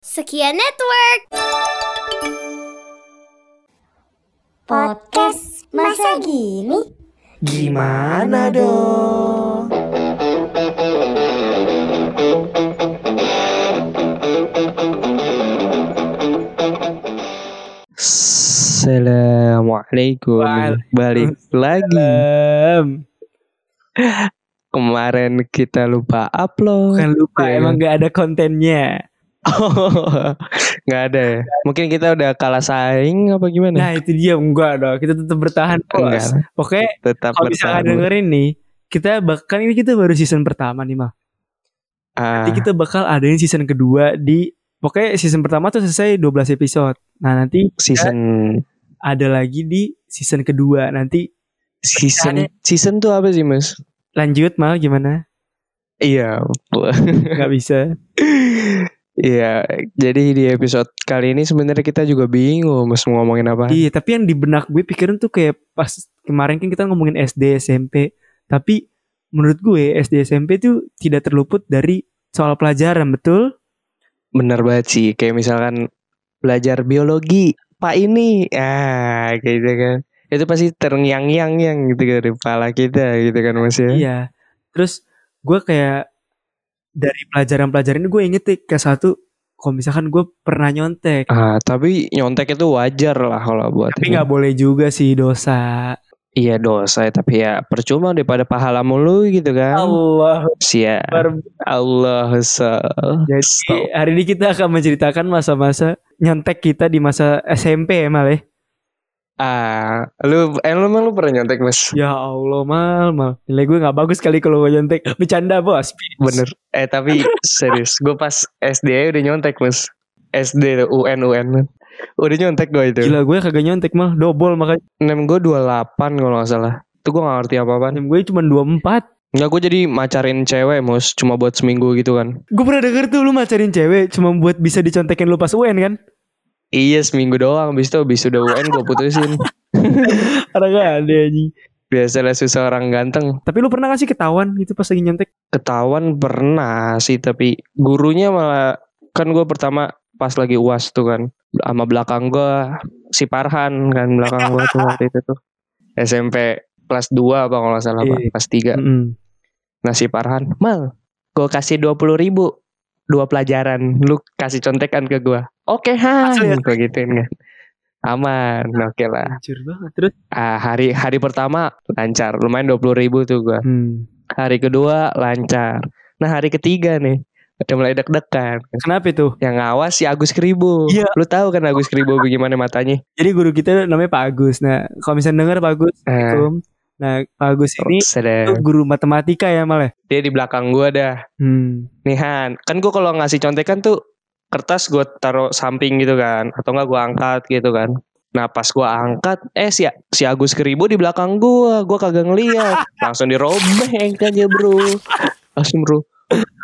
Sekian network. Podcast masa gini? Gimana dong? Assalamualaikum. Balik lagi Em, Kemarin kita lupa upload bukan lupa Ya. emang gak ada kontennya. Oh, Gak ada ya Mungkin kita udah kalah saing apa gimana? Nah itu dia enggak dong. Kita tetap bertahan Enggak. Pokoknya Tetap kalau bertahan. dengerin nih, kita bakal ini kita baru season pertama nih mah. Ah, Nanti kita bakal adain season kedua di pokoknya season pertama tuh selesai 12 episode. Nah nanti Season ada lagi di season kedua. Nanti Season Season tuh apa sih mas? lanjut mal gimana? Iya Gak bisa. Iya, jadi di episode kali ini sebenarnya kita juga bingung mas mau ngomongin apa. Iya, tapi yang di benak gue pikiran tuh kayak pas kemarin kan kita ngomongin SD, SMP. Tapi menurut gue SD, SMP tuh tidak terluput dari soal pelajaran, betul? Bener banget sih, kayak misalkan belajar biologi, pak ini, ah kayak gitu kan. Itu pasti terngiang-yang gitu kan di kepala kita gitu kan mas ya. Iya. Terus gue kayak dari pelajaran-pelajaran ini gue inget nih ke satu kalau misalkan gue pernah nyontek. Ah, tapi nyontek itu wajar lah kalau buat Tapi nggak boleh juga sih dosa. Iya dosa, tapi ya percuma daripada pahala mulu gitu kan. Allah. Siap. Akbar. Allah Jadi hari ini kita akan menceritakan masa-masa nyontek kita di masa SMP ya Mal ya. Ah, lu, eh, lu emang lu pernah nyontek mas? Ya Allah mal mal. Nilai gue nggak bagus kali kalau gue nyontek. Bercanda bos. Bener. Eh tapi serius, gue pas SD aja udah nyontek mas. SD UN UN. Udah nyontek gue itu. Gila gue kagak nyontek mal. Double makanya. Nem gue 28 kalau gak salah. Itu gue gak ngerti apa-apaan. Nem gue cuma 24. Enggak gue jadi macarin cewek mus. Cuma buat seminggu gitu kan. Gue pernah denger tuh lu macarin cewek cuma buat bisa dicontekin lu pas UN kan? Iya seminggu doang. Abis itu abis udah UN gue putusin. Ada gak ada anjing. Biasalah susah orang ganteng. Tapi lu pernah gak sih ketahuan gitu pas lagi nyontek? Ketahuan pernah sih. Tapi gurunya malah. Kan gue pertama pas lagi uas tuh kan. Sama belakang gue si Parhan kan. Belakang gue tuh waktu itu tuh. SMP kelas 2 apa kalau salah. Pak. Iya. Kelas 3. Mm-mm. Nah si Parhan, Mal, gue kasih 20 ribu dua pelajaran, lu kasih contekan ke gue. Oke, Han, Asli ya? gue gituin kan. Aman, oke lah. Hancur banget. Terus? Ah, hari hari pertama lancar, lumayan 20 ribu tuh gue. Hmm. Hari kedua lancar. Nah hari ketiga nih, udah mulai deg-degan. Kenapa itu? Yang ngawas si Agus Kribo. Iya. Lu tahu kan Agus Kribo bagaimana matanya? Jadi guru kita namanya Pak Agus. Nah kalau misalnya denger Pak Agus. Eh, Assalamualaikum. Nah Pak Agus ini tuh guru matematika ya mal ya? Dia di belakang gue dah. Hmm. Nih Han, kan gue kalau ngasih contekan tuh kertas gue taruh samping gitu kan, atau enggak gue angkat gitu kan. Nah pas gue angkat, eh si si Agus Keribu di belakang gue, gue kagak ngeliat, langsung dirobek aja bro, langsung bro.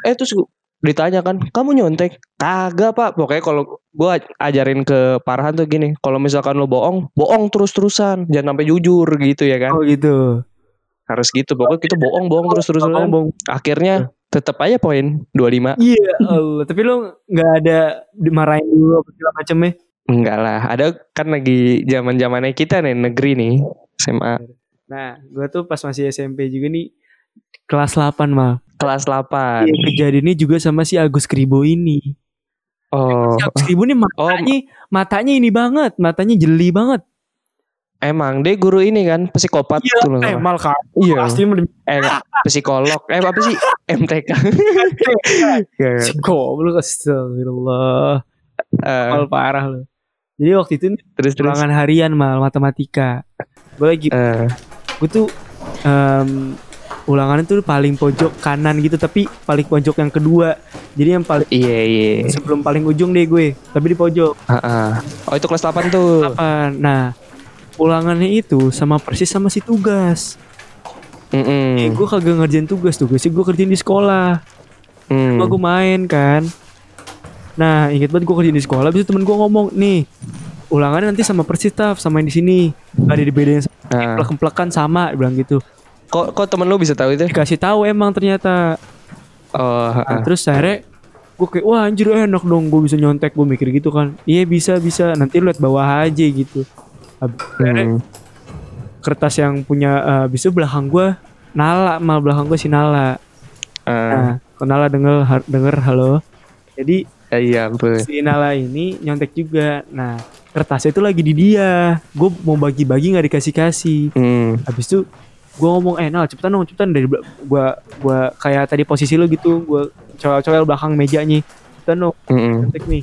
Eh terus gua- ditanya kan, kamu nyontek? Kagak pak, pokoknya kalau gue ajarin ke Parhan tuh gini, kalau misalkan lo bohong, bohong terus terusan, jangan sampai jujur gitu ya kan, Oh gitu. harus gitu. Pokoknya kita bohong bohong terus terusan. Bohong-bohong. Akhirnya tetap aja poin 25 Iya Allah. Tapi lu nggak ada dimarahin dulu apa segala macem ya? Enggak lah, ada kan lagi zaman zamannya kita nih negeri nih SMA Nah, gue tuh pas masih SMP juga nih kelas 8 mal. Kelas 8. Iya, kejadian ini juga sama si Agus Kribo ini. Oh, Si Agus Kribo ini matanya, matanya ini banget, matanya jeli banget. emang dia guru ini kan psikopat tuh loh. eh, mal kan. Iya. Pasti lebih Eh, psikolog. Eh apa sih? MTK. Iya, si goblok astagfirullah. eh, Mal parah lu. Jadi waktu itu nih, terus terus. ulangan harian mal matematika. Gue lagi Eh, gue tuh em, ulangannya tuh paling pojok kanan gitu tapi paling pojok yang kedua. Jadi yang paling iya iya. sebelum paling ujung deh gue, tapi di pojok. Ah, ah. Oh itu kelas 8 tuh. Apa? Nah, ulangannya itu sama persis sama si tugas. Eh, Mm-mm. gue kagak ngerjain tugas tugas sih gue kerjain di sekolah. Mm. Cuma gue main kan. Nah, inget banget gue kerjain di sekolah. Bisa temen gue ngomong nih, ulangannya nanti sama persis taf sama yang di sini. Gak ada dibedain Ah. plek-plekan sama, bilang gitu. Kok kok temen lu bisa tahu itu? Dikasih tahu emang ternyata. Oh, Nah, ah. terus akhirnya gue kayak wah anjir enak dong gue bisa nyontek gue mikir gitu kan iya bisa bisa nanti lu liat bawah aja gitu akhirnya Hmm. kertas yang punya eh, habis itu belakang gue Nala mal belakang gue si Nala Ah, nah Nala denger har- denger halo jadi iya betul. si Nala ini nyontek juga nah kertasnya itu lagi di dia gue mau bagi-bagi nggak dikasih kasih Hmm. habis itu gue ngomong eh Nala cepetan dong cepetan dari gua gua kayak tadi posisi lo gitu gue cowel-cowel belakang mejanya cepetan dong Mm-mm. nyontek nih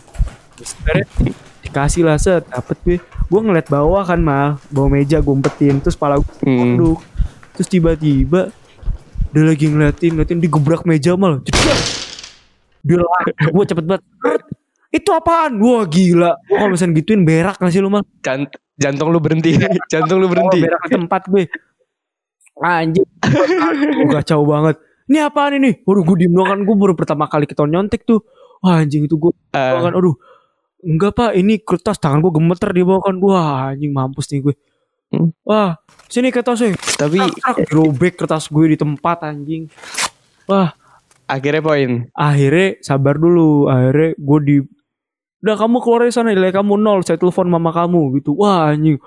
terus akhirnya di- dikasih lah set dapet gue gue ngeliat bawah kan mal bawah meja gue umpetin terus pala gue Hmm. duduk terus tiba-tiba dia lagi ngeliatin ngeliatin digebrak meja mal Jedar. dia lari gue cepet banget itu apaan wah gila gue kalau misalnya gituin berak gak sih lu mal Jant- jantung lu berhenti. jantung lu berhenti. Oh, berak tempat gue anjing. Gue kacau banget. Ini apaan ini? Waduh gue diem doang kan. Gue baru pertama kali ketahuan nyontek tuh. Wah anjing itu gue Ah, kan. Aduh. Enggak pak. Ini kertas tangan gue gemeter di bawah kan. Wah anjing mampus nih gue. Hmm. wah sini kertasnya tapi robek kertas gue di tempat anjing. Wah. Akhirnya poin. akhirnya sabar dulu. Akhirnya gue di udah kamu keluar dari sana. Nilai kamu nol. Saya telepon mama kamu gitu. Wah anjing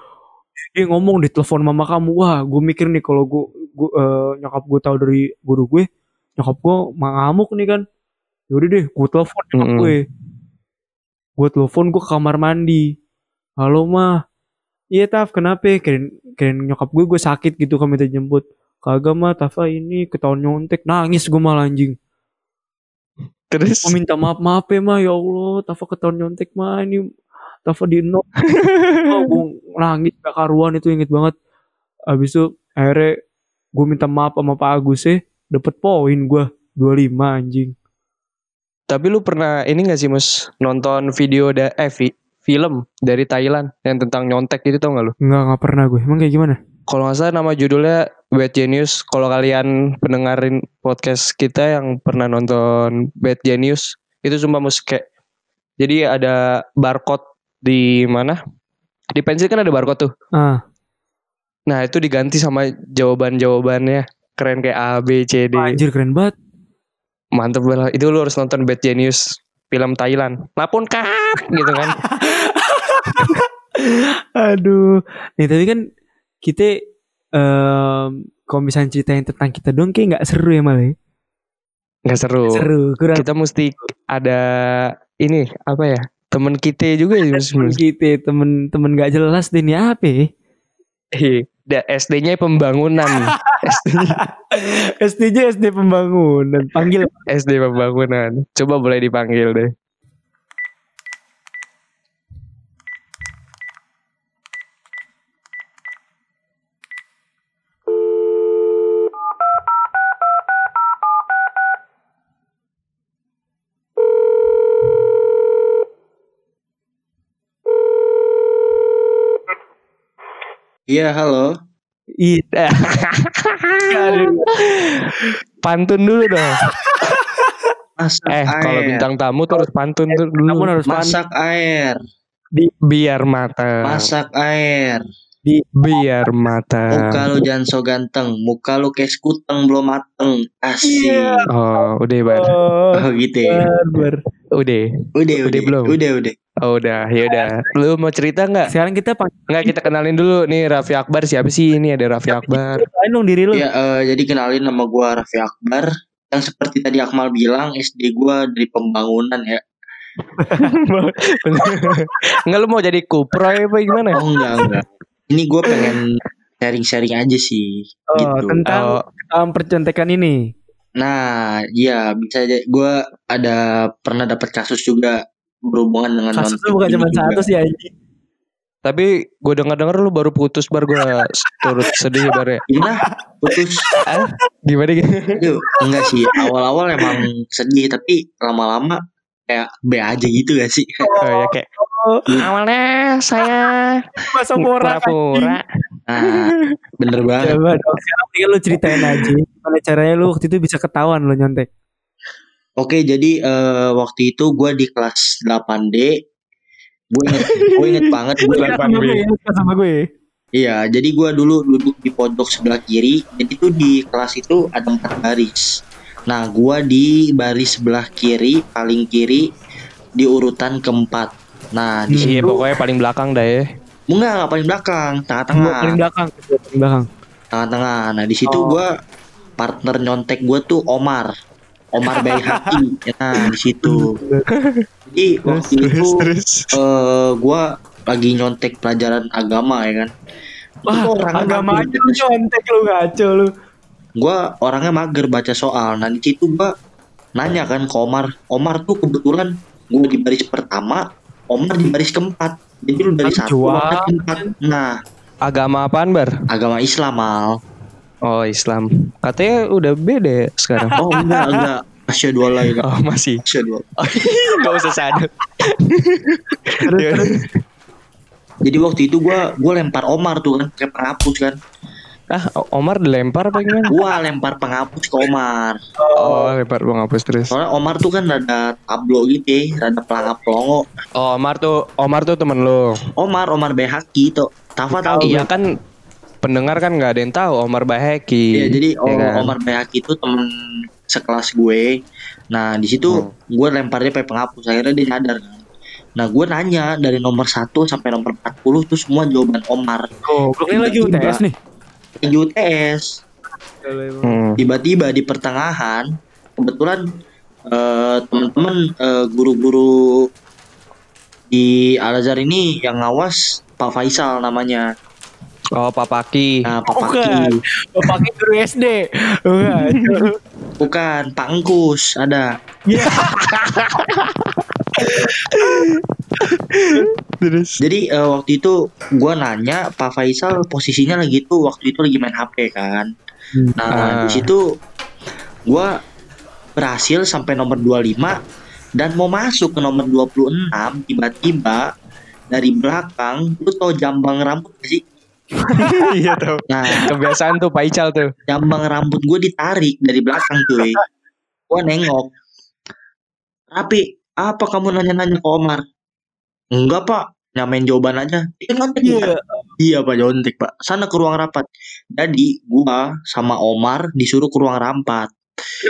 dia ngomong di telepon mama kamu wah gue mikir nih kalau gue gue eh, nyokap gue tahu dari guru gue nyokap gue ngamuk nih kan. Yaudah deh gue telepon nyokap Mm-mm. gue. Gue telepon gue ke kamar mandi. Halo mah iya taf kenapa? Kirain kirain nyokap gue gue sakit gitu minta jemput kagak mah Tafa ini ketahuan nyontek. Nangis gue malah anjing. Terus? Gue minta maaf maaf ya mah ya Allah Tafa ketahuan nyontek mah ini Tafa di no oh, gue nangis gak karuan itu inget banget Abis itu akhirnya gue minta maaf sama Pak Agus ya Dapet poin gue 25 anjing tapi lu pernah ini gak sih Mus nonton video da eh vi- film dari Thailand yang tentang nyontek itu tau gak lu? Enggak gak pernah gue Emang kayak gimana? Kalau nggak salah nama judulnya Bad Genius. Kalau kalian pendengarin podcast kita yang pernah nonton Bad Genius, itu cuma musik kayak. Jadi ada barcode di mana? Di pensil kan ada barcode tuh. Ah Nah itu diganti sama jawaban-jawabannya. Keren kayak A, B, C, D. Anjir keren banget Mantep banget. Itu lu harus nonton Bad Genius. Film Thailand. Lapun kap gitu kan. Aduh Nih tapi kan Kita em, Kalau misalnya ceritain tentang kita dong Kayak gak seru ya malah ya? Nggak seru. Seru kurang Kita mesti ada ini apa ya? Temen kita juga ya. temen kita temen-temen gak jelas deh nih apa ya? Da- SD-nya pembangunan. SD-nya SD pembangunan panggil SD pembangunan. Coba boleh dipanggil deh. Iya, halo. iya pantun dulu dong. Masak Eh, kalau air. bintang tamu tuh harus pantun kamu dulu. harus pan Masak air. Biar mata. Masak air. Biar mata. Muka lu jangan so ganteng. Muka lu kayak sekuteng belum mateng. Asik. Iya. Oh, udah bar. oh, Oh gitu ya. bar. Udah. Udah, Udah udah, belum? Udah, udah. Oh, udah. Ya udah. Lu mau cerita nggak? sekarang kita Nggak kita kenalin dulu nih Raffi Akbar siapa sih? Ini ada Raffi Akbar. dong diri lu Ya, eh, jadi kenalin nama gua Raffi Akbar. Yang seperti tadi Akmal bilang, SD gua dari pembangunan ya. Enggak lu mau jadi kuproy apa gimana? Oh enggak, enggak. Ini gua pengen sharing-sharing aja sih. oh, gitu. tentang Oh, um, percontekan ini Nah, iya bisa aja. Gua ada pernah dapat kasus juga berhubungan dengan kasus non- lu bukan cuma satu sih anjing tapi gue denger-denger lu baru putus bar gue turut sedih bar ya. Gimana? Putus. Gimana gitu? Enggak sih. Awal-awal emang sedih tapi lama-lama kayak B aja gitu gak sih? Oh ya kayak awalnya saya masa borak pura-pura. Nah, bener banget. coba dong sekarang mendingan lu ceritain aja gimana caranya lu waktu itu bisa ketahuan lu nyontek Oke, jadi eh, waktu itu gue di kelas 8D. Gue inget, gue inget banget. Gue, Delapan sama gue ya, sama gue iya, jadi gue dulu duduk di pojok sebelah kiri. Jadi tuh di kelas itu ada empat baris. Nah, gua di baris sebelah kiri, paling kiri di urutan keempat. Nah, di Iya situ pokoknya paling belakang dah ya. enggak, enggak paling belakang, Gua tengah-tengah. paling belakang, gua paling belakang. Tengah-tengah. Nah, di situ Oh. gua partner nyontek gua tuh Omar. Omar Bayhaki. Nah, di situ. Jadi waktu itu eh gua lagi nyontek pelajaran agama ya kan. Wah, Itu orangnya agama aja lu nyontek lu ngaco lu. Gua orangnya mager baca soal. Nah, di situ gua nanya kan ke Omar. Omar tuh kebetulan gua di baris pertama, Omar di baris keempat. Jadi lu dari Aduh, satu. Omar keempat. Nah, Agama apaan bar? agama Islam mal. Oh Islam. Katanya udah beda ya sekarang. Oh enggak enggak. Asyhadu alla ilaha Oh masih. Asyhadu alla- Gak usah sadar. Jadi waktu itu gua gua lempar Omar tuh kan pakai penghapus kan. ah Omar dilempar apa gimana? Gua lempar penghapus ke Omar. Oh lempar bang hapus terus. Soalnya Omar tuh kan rada tablo gitu ya, rada pelangap pelongo. Oh Omar tuh Omar tuh temen lu. Omar Omar Behaki tuh. Tafa tahu Iya kan pendengar kan nggak ada yang tahu Omar Baheki. Iya, jadi ya kan? Omar Behaki itu temen sekelas gue. Nah, di situ Hmm. gue lemparnya pakai penghapus. Akhirnya dia kan. Nah, gue nanya dari nomor 1 sampai nomor 40 tuh semua jawaban Omar. Goblok ini lagi UTS nih. Di UTS. Hmm. Tiba-tiba di pertengahan kebetulan eh, teman-teman eh, guru-guru di Al Azhar ini yang ngawas Pak Faisal namanya. Oh Papaki. Nah, Pak Bukan. Paki. Bapaknya guru SD. Ngaco. Bukan, Pak Engkus ada. Terus. Jadi eh, waktu itu gua nanya Pak Faisal posisinya lagi tuh waktu itu lagi main HP kan. Hmm. Nah, Ah. di situ gua berhasil sampai nomor 25 dan mau masuk ke nomor 26 tiba-tiba dari belakang lu tau jambang rambut gak sih? iya tuh. Nah, Kebiasaan tuh Pak Ical tuh. jambang rambut gue ditarik dari belakang cuy. Gua nengok. Rapi, apa kamu nanya-nanya ke Omar? Enggak pak, nyamain jawaban aja. Iya nyontek Iya. Iya pak nyontek pak. Sana ke ruang rapat. Jadi gua sama Omar disuruh ke ruang rapat.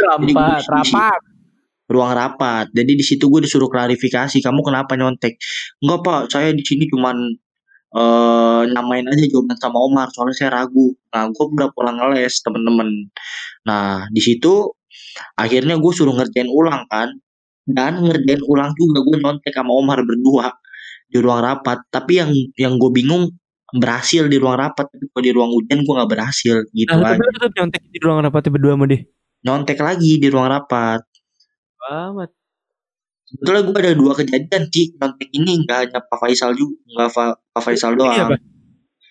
Rapat, rapat. Ruang rapat. Jadi di situ gue disuruh klarifikasi. Kamu kenapa nyontek? Enggak pak, saya di sini cuman eh nyamain aja jawaban sama Omar. Soalnya saya ragu. Nah gue udah pulang ngeles temen-temen. Nah di situ akhirnya gue suruh ngerjain ulang kan. Dan ngerjain ulang juga gue nyontek sama Omar berdua di ruang rapat. Tapi yang yang gue bingung berhasil di ruang rapat. Tapi kalau di ruang ujian gue nggak berhasil gitu Nah, aja. tetap nyontek di ruang rapatnya berdua sama dia. Nyontek lagi di ruang rapat. Amat. Sebetulnya gue ada dua kejadian sih nyontek ini nggak hanya Pak Faisal juga nggak Fa- Pak Faisal Ini doang. apa?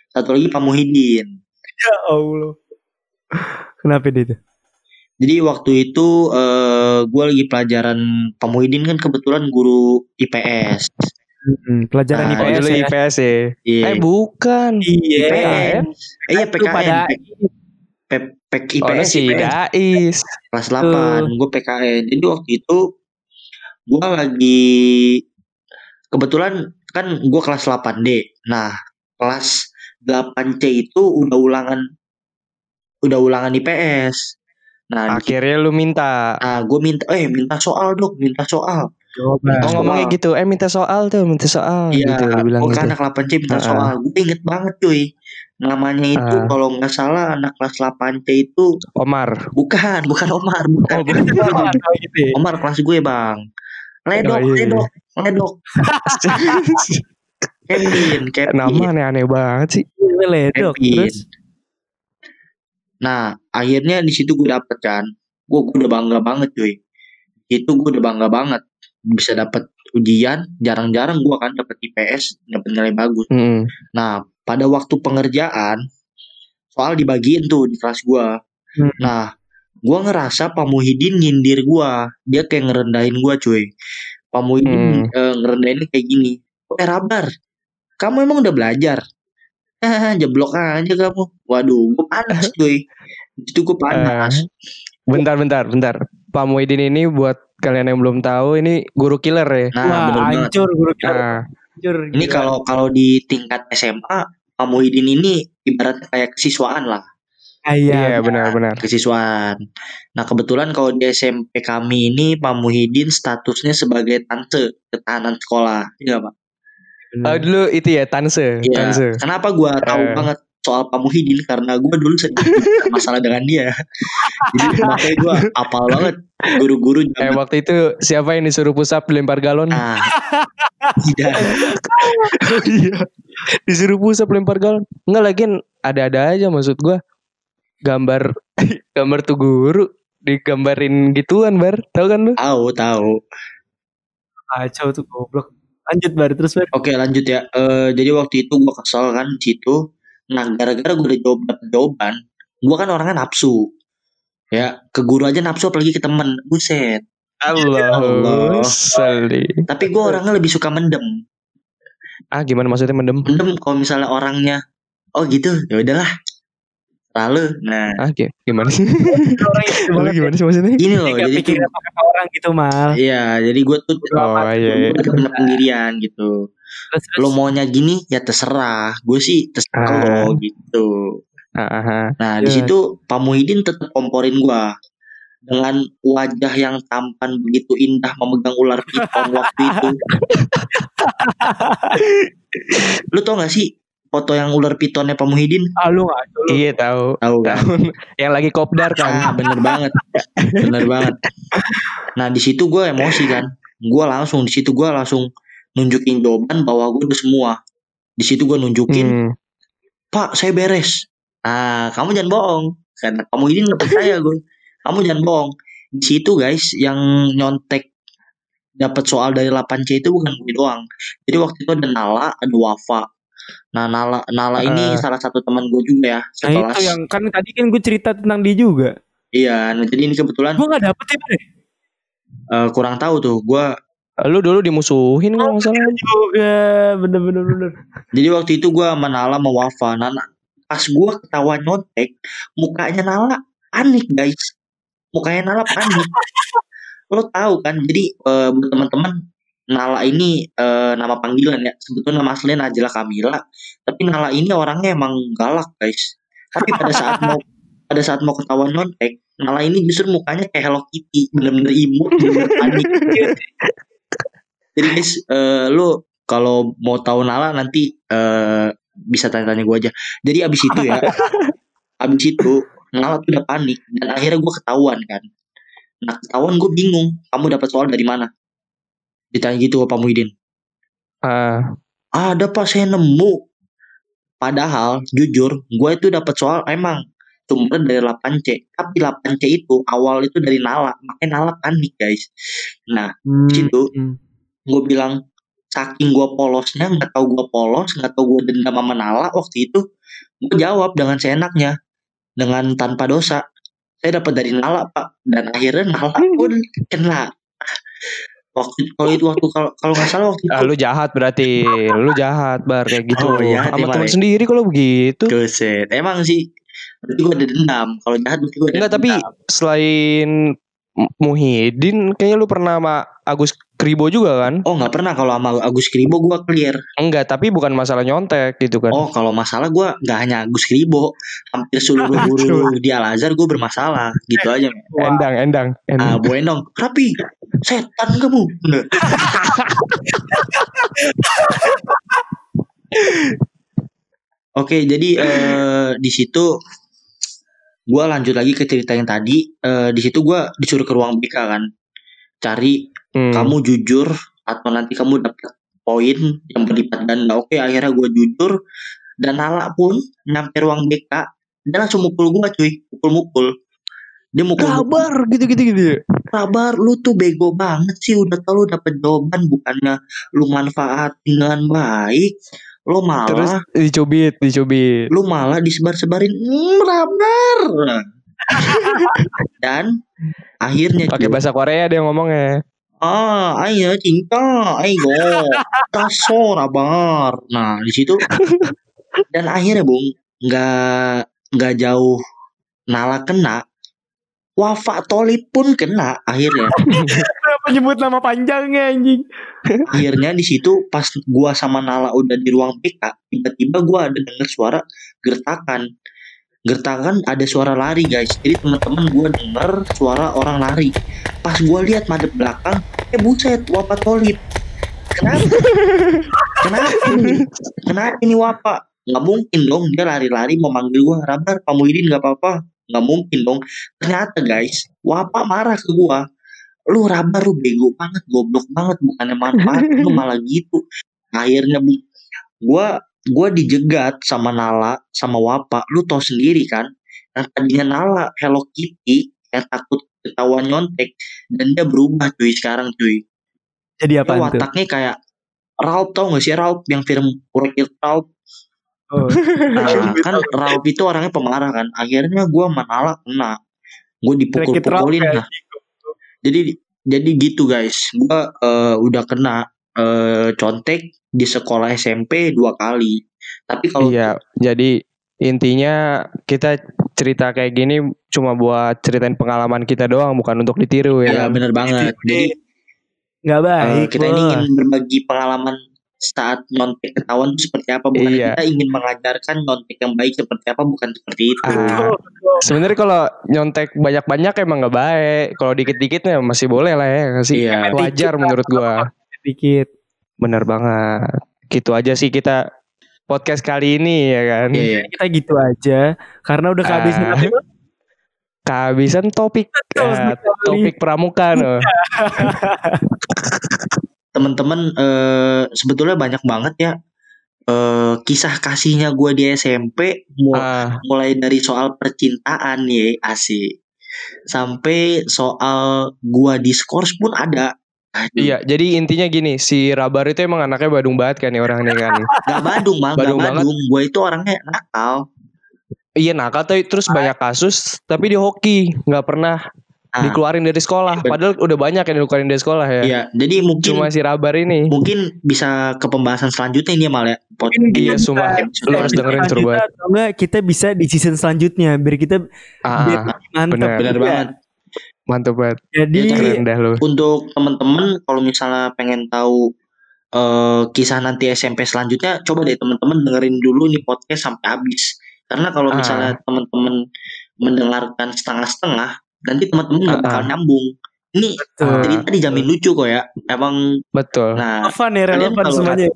Satu lagi Pak Muhyiddin. Ya Allah. Kenapa dia itu? Jadi waktu itu eh gue lagi pelajaran Pak Muhyiddin kan kebetulan guru IPS. Hmm, pelajaran Nah, Oh IPS dulu ya. IPS ya. Iya. Eh bukan. Iya. PKN. Eh iya PKN. pada P, P, Oh IPS, si IPS. Dais. kelas 8 gue PKN. Jadi waktu itu gue lagi kebetulan kan gue kelas 8D. Nah, kelas 8C itu udah ulangan udah ulangan IPS. Nah, di Akhirnya lu minta. Nah, gue minta, eh minta soal dok, minta soal. Oh ngomongnya gitu, eh minta soal tuh, minta soal Iya, gitu bilang gitu. anak 8C minta Ah. soal. Gue inget banget cuy. Namanya itu Ah. kalau nggak salah anak kelas 8C itu Omar. bukan, bukan Omar, bukan. Oh, bukan. Oh, gitu ya. Omar kelas gue bang. Ledok, Oh, iya. ledok, ledok. Kevin, Kevin. Nama aneh-aneh banget sih. Ledok. Kevin. Terus Nah, akhirnya di situ gue dapet kan. Gue, gue udah bangga banget cuy. Itu gue udah bangga banget. Bisa dapet ujian, jarang-jarang gue kan dapet IPS, dapet nilai bagus. Mm. Nah, pada waktu pengerjaan, soal dibagiin tuh di kelas gua. Hmm. Nah, gua ngerasa Pak Muhyiddin nyindir gua. Dia kayak ngerendahin gua, cuy. Pak Muhyiddin Hmm. eh, ngerendahin kayak gini. Eh, Rabar, kamu emang udah belajar? Hahaha, jeblok aja kamu. Waduh, gua panas, cuy. Itu gua panas. Bentar, bentar, bentar. Pak Muhyiddin ini buat kalian yang belum tahu ini guru killer ya. Nah, wah bener banget. hancur guru kita. Nah, Hancur. Ini kalau kalau di tingkat SMA, Pak Muhyiddin ini ibaratnya kayak kesiswaan lah. Ah, iya. Iya benar-benar. kesiswaan. Nah kebetulan kalau di SMP kami ini Pak Muhyiddin statusnya sebagai tante ketahanan sekolah, iya nggak, Pak? bener. Oh dulu itu ya Tanse, Iya. Tanse. Kenapa gua tahu Eh. banget soal Pak Muhyiddin karena gua dulu sering masalah dengan dia. Jadi makanya gua apal banget guru-guru Eh waktu itu siapa yang disuruh pusap lempar galon? ah, tidak Oh iya. Disuruh pusap lempar galon. Enggak lagian ada-ada aja maksud gua. Gambar gambar tuh guru digambarin gituan bar. Tahu kan lu? tahu tahu. Kacau tuh goblok. Lanjut bar terus bar. Oke lanjut ya. Eh jadi waktu itu gua kesel kan situ. Nah gara-gara gua udah jawab jawaban, gua kan orangnya nafsu. Ya ke guru aja nafsu apalagi ke temen. Buset. Allah. Allah. Sali. Tapi gue orangnya lebih suka mendem. Ah gimana maksudnya mendem? Mendem kalau misalnya orangnya, oh gitu, ya udahlah. Lalu, nah Ah gi- gimana sih? Orang itu Lu banget. gimana sih maksudnya? Dia loh, jadi pikir apa kata orang gitu mal. iya, jadi gue tuh Oh iya iya. gue bener pendirian gitu. Terus, terus. Lo maunya gini ya terserah, gue sih terserah Ah. lo gitu. Ah, ah, ah. Nah di Iya. situ Pak Muhyiddin tetap komporin gue dengan wajah yang tampan begitu indah memegang ular piton waktu itu. Lu tau gak sih foto yang ular pitonnya Pak Muhyiddin? Ah lu. Iya tahu. Tahu kan? Yang lagi kopdar Ah, kan. bener banget, bener banget. Nah di situ gue emosi kan, gue langsung di situ gue langsung nunjukin jawaban bahwa gue udah semua. Di situ gue nunjukin, Hmm. Pak saya beres. Ah kamu jangan bohong, karena kamu ini nggak percaya gue. Kamu jangan bohong. Di situ guys yang nyontek dapat soal dari 8C itu bukan gue doang. Jadi waktu itu ada Nala, ada Wafa. Nah Nala Nala ini Ah. salah satu teman gue juga ya, Nah itu yang kan tadi kan gue cerita tentang dia juga. Iya, nah, jadi ini kebetulan Gue nggak dapet ya eh, kurang tahu tuh. Gue Lu dulu dimusuhin kalau nggak salah. juga bener bener bener. Jadi waktu itu gue sama Nala mau wafa. Nana, pas gue ketawa nyontek, mukanya Nala panik guys. Mukanya Nala panik. Lo tahu kan? Jadi eh, buat teman-teman, Nala ini eh, nama panggilan ya. Sebetulnya nama aslinya Najla Kamila. Tapi Nala ini orangnya emang galak guys. Tapi pada saat mau pada saat mau ketawa nyontek, Nala ini justru mukanya kayak Hello Kitty, bener-bener imut, bener-bener panik. Jadi guys, eh, lu kalau mau tahu Nala nanti eh, bisa tanya-tanya gue aja. Jadi abis itu ya, abis itu Nala tuh udah panik dan akhirnya gue ketahuan kan. Nah ketahuan gue bingung, kamu dapat soal dari mana? Ditanya gitu Pak Muhyiddin. Ah, Ada pak saya nemu. Padahal jujur gue itu dapat soal emang sumber dari 8C. Tapi 8C itu awal itu dari Nala. Makanya Nala panik guys. Nah Hmm. situ hmm. gue bilang saking gue polosnya nggak tahu gue polos nggak tahu gue dendam sama Nala waktu itu gue jawab dengan seenaknya dengan tanpa dosa saya dapat dari Nala pak dan akhirnya Nala pun kena waktu kalau itu waktu kalau kalau nggak salah waktu itu ah, lu jahat berarti. Lu jahat bar kayak gitu. Oh, iya, Sama teman ya? sendiri kalau begitu. Buset. emang sih berarti gue ada dendam kalau jahat berarti gue ada Enggak tapi dendam. selain M- Muhyiddin kayaknya lu pernah sama Agus Kribo juga kan? oh nggak pernah kalau sama Agus Kribo gue clear Enggak, tapi bukan masalah nyontek gitu kan. oh kalau masalah gue nggak hanya Agus Kribo hampir seluruh guru di Al Azhar gue bermasalah gitu aja men. Endang, endang, Ah, endang. Bu Endong, rapi, setan kamu. Oke, jadi eh, di situ gua lanjut lagi ke cerita yang tadi. Eh, di situ gua disuruh ke ruang BK kan, cari Hmm. kamu jujur atau nanti kamu dapat poin yang berlipat ganda. Oke, akhirnya gua jujur dan Nala pun nyampe ruang BK dia langsung mukul gua cuy, mukul-mukul. Dia mukul Kabar gitu-gitu gitu. kabar lu tuh bego banget sih udah tau lu dapet jawaban bukannya lu manfaatin dengan baik lu Terus malah dicubit, dicubit. lu malah disebar-sebarin "Hmm, rabar dan akhirnya Pakai bahasa Korea dia ngomongnya. Ah ayo cinta ayo taso rabar nah di situ dan akhirnya bung nggak nggak jauh Nala kena Wafa Tolip pun kena akhirnya. Kenapa nyebut nama panjangnya anjing? akhirnya di situ pas gua sama Nala udah di ruang PK tiba-tiba gua ada denger suara gertakan gertakan ada suara lari guys. Jadi teman-teman gue denger suara orang lari. Pas gue lihat madep belakang eh buset wapa tolit. Kenapa? Kenapa ini? Kenapa ini wapa nggak mungkin dong dia lari-lari mau manggil gue Rabar Pak Muhyiddin nggak apa-apa. Nggak mungkin dong. Ternyata guys wapa marah ke gue lu Rabar lu bego banget goblok banget bukannya manfaat lu malah gitu. Akhirnya bu gua gua dijegat sama Nala sama Wapa. Lu tau sendiri kan? Yang tadinya Nala Hello Kitty yang takut ketahuan nyontek dan dia berubah cuy sekarang cuy. Jadi apa wataknya kayak Ralph tau gak sih? Ralph yang film Wreck-It Ralph. Oh. nah, kan Ralph itu orangnya pemarah kan? Akhirnya gua sama Nala kena. Gue dipukul-pukulin lah. Jadi jadi gitu guys. Gua eh, udah kena eh, contek di sekolah SMP dua kali tapi kalau Iya, jadi intinya kita cerita kayak gini cuma buat ceritain pengalaman kita doang, bukan untuk ditiru ya. ya kan? bener banget jadi Nggak eh, baik. kita ini ingin berbagi pengalaman saat nyontek ketahuan itu seperti apa bukan Iya. kita ingin mengajarkan nyontek yang baik seperti apa bukan seperti itu Ah, Sebenarnya kalau nyontek banyak-banyak emang nggak baik. Kalau dikit-dikitnya masih boleh lah ya, sih. Iya. Wajar menurut gua. Dikit. Bener banget. Gitu aja sih kita podcast kali ini ya kan. Iya, iya. Kita gitu aja. Karena udah kehabisan apa? Kehabisan topik sekali. topik pramuka no. teman-teman eh, sebetulnya banyak banget ya eh, kisah kasihnya gue di SMP mu- Ah, mulai dari soal percintaan nih asik sampai soal gua diskors pun ada Aduh, iya, jadi intinya gini, si Rabar itu emang anaknya badung banget kan nih orangnya kan. Gak Badung bang, gak Badung banget. Badung. Gue itu orangnya nakal. Iya nakal tuh terus banyak kasus tapi di hoki nggak pernah Ah, dikeluarin dari sekolah. Ben- Padahal udah banyak yang dikeluarin dari sekolah ya. Iya, jadi mungkin Cuma si Rabar ini. mungkin bisa ke pembahasan selanjutnya ini ya mal ya. Iya, sumpah. Lu harus dengerin seru selanjutnya banget. Kita bisa di season selanjutnya biar kita Ah, biar mantap. bener. Bener juga. banget. Mantap banget. Jadi Ya, Keren dah lu. Untuk temen-temen kalau misalnya pengen tahu eh, kisah nanti SMP selanjutnya, coba deh temen-temen dengerin dulu nih podcast sampai habis. Karena kalau Ah. misalnya temen-temen mendengarkan setengah-setengah, nanti temen-temen nggak Ah, bakal ah. nyambung. Ini Betul. cerita dijamin lucu kok ya. Emang Betul. nah ya Kalian relevan semuanya.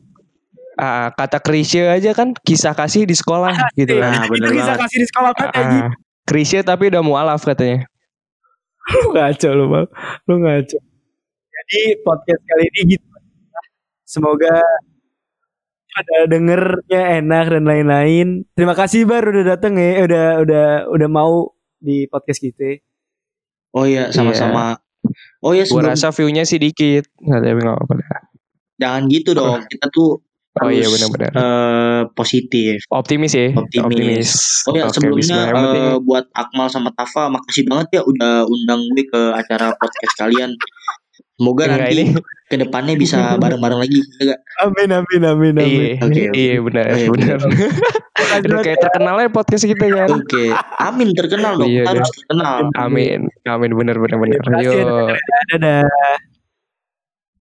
Ah, kata Krisya aja kan kisah kasih di sekolah gitu Iya, kan. Nah, bener itu bisa banget. kasih di sekolah aja. Ah, Krisya tapi udah mualaf katanya. Lu ngaco lu bang, lu ngaco. Jadi podcast kali ini gitu. Semoga ada dengernya enak dan lain-lain. Terima kasih Bar udah dateng ya, udah udah udah mau di podcast kita. oh iya sama-sama. Oh iya Gua sebelum rasa view-nya sih dikit. Nggak tapi nggak apa-apa. dah. jangan gitu dong. Kita tuh Oh iya harus, benar-benar. eh, positif. Optimis ya. Optimis. Oh ya Oke, sebelumnya eh, buat Akmal sama Tafa makasih banget ya udah undang gue ke acara podcast kalian. Semoga enggak nanti ini. ke depannya bisa bareng-bareng lagi. ya nggak? Amin amin amin amin. Iya, Oke, oke. iya benar, Oh, iya, benar. Udah banget kayak ya. terkenalnya podcast kita kan. Oke, Amin terkenal dong. Iya, Kita harus terkenal. Amin, amin benar benar benar. Terima kasih, Yo. dadah.